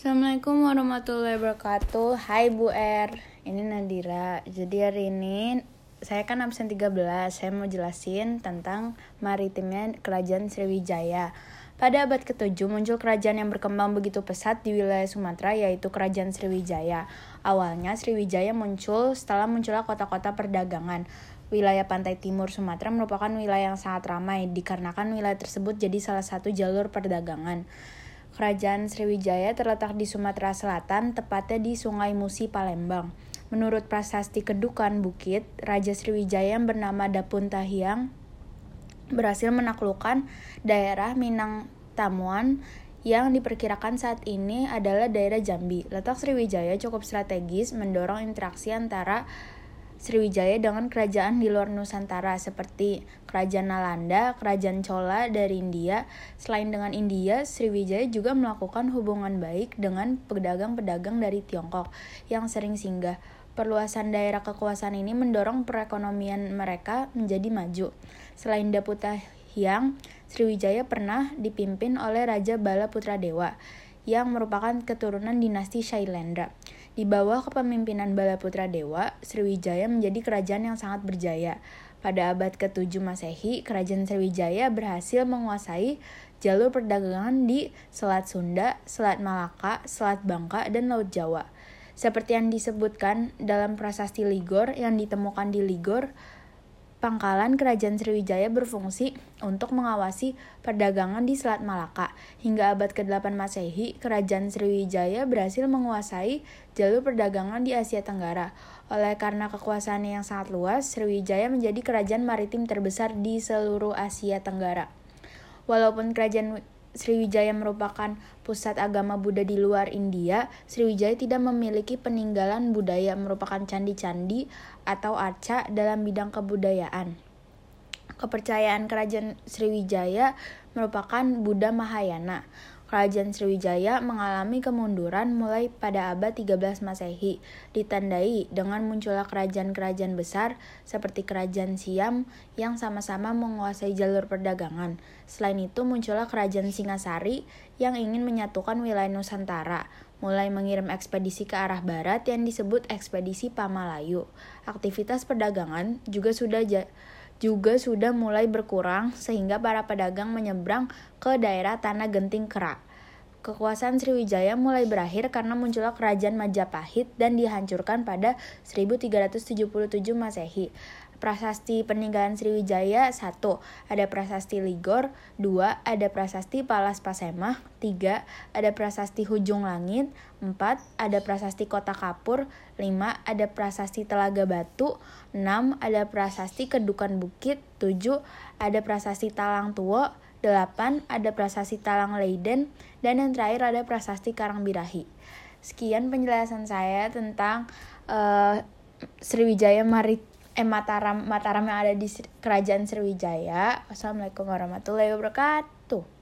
Assalamualaikum warahmatullahi wabarakatuh. Hai Bu R. Ini Nadira. Jadi hari ini Saya kan absen 13 Saya mau jelasin tentang Maritimnya kerajaan Sriwijaya. Pada abad ke-7 muncul kerajaan yang berkembang begitu pesat di wilayah Sumatera yaitu kerajaan Sriwijaya. Awalnya Sriwijaya muncul setelah munculnya kota-kota perdagangan. Wilayah pantai timur Sumatera merupakan wilayah yang sangat ramai dikarenakan wilayah tersebut jadi salah satu jalur perdagangan. Kerajaan Sriwijaya terletak di Sumatera Selatan, tepatnya di Sungai Musi, Palembang. Menurut prasasti Kedukan Bukit, Raja Sriwijaya yang bernama Dapun Tahiang berhasil menaklukkan daerah Minang Tamuan yang diperkirakan saat ini adalah daerah Jambi. Letak Sriwijaya cukup strategis mendorong interaksi antara Sriwijaya dengan kerajaan di luar Nusantara seperti Kerajaan Nalanda, Kerajaan Chola dari India. Selain dengan India, Sriwijaya juga melakukan hubungan baik dengan pedagang-pedagang dari Tiongkok yang sering singgah. Perluasan daerah kekuasaan ini mendorong perekonomian mereka menjadi maju. Selain Daputa Hyang, Sriwijaya pernah dipimpin oleh Raja Bala Putra Dewa yang merupakan keturunan dinasti Shailendra. Di bawah kepemimpinan Balaputra Dewa, Sriwijaya menjadi kerajaan yang sangat berjaya. Pada abad ke-7 Masehi, kerajaan Sriwijaya berhasil menguasai jalur perdagangan di Selat Sunda, Selat Malaka, Selat Bangka, dan Laut Jawa. Seperti yang disebutkan dalam prasasti Ligor yang ditemukan di Ligor, pangkalan kerajaan Sriwijaya berfungsi untuk mengawasi perdagangan di Selat Malaka. Hingga abad ke-8 Masehi, kerajaan Sriwijaya berhasil menguasai jalur perdagangan di Asia Tenggara. Oleh karena kekuasaannya yang sangat luas, Sriwijaya menjadi kerajaan maritim terbesar di seluruh Asia Tenggara. Walaupun kerajaan Sriwijaya merupakan pusat agama Buddha di luar India, Sriwijaya tidak memiliki peninggalan budaya merupakan candi-candi atau arca dalam bidang kebudayaan. Kepercayaan kerajaan Sriwijaya merupakan Buddha Mahayana. Kerajaan Sriwijaya mengalami kemunduran mulai pada abad 13 Masehi, ditandai dengan munculnya kerajaan-kerajaan besar seperti Kerajaan Siam yang sama-sama menguasai jalur perdagangan. Selain itu muncullah Kerajaan Singasari yang ingin menyatukan wilayah Nusantara, mulai mengirim ekspedisi ke arah barat yang disebut ekspedisi Pamalayu. Aktivitas perdagangan juga sudah juga sudah mulai berkurang sehingga para pedagang menyeberang ke daerah Tanah Genting Kerak. Kekuasaan Sriwijaya mulai berakhir karena munculnya kerajaan Majapahit dan dihancurkan pada 1377 Masehi. Prasasti peninggalan Sriwijaya 1. Ada prasasti Ligor 2. Ada prasasti Palas Pasemah 3. Ada prasasti Hujung Langit 4. Ada prasasti Kota Kapur 5. Ada prasasti Telaga Batu 6. Ada prasasti Kedukan Bukit 7. Ada prasasti Talang Tuo 8. Ada prasasti Talang Leiden. Dan yang terakhir ada prasasti Karangbirahi. Sekian penjelasan saya tentang uh, Sriwijaya Marit eh Mataram Mataram yang ada di Kerajaan Sriwijaya. Wassalamualaikum warahmatullahi wabarakatuh.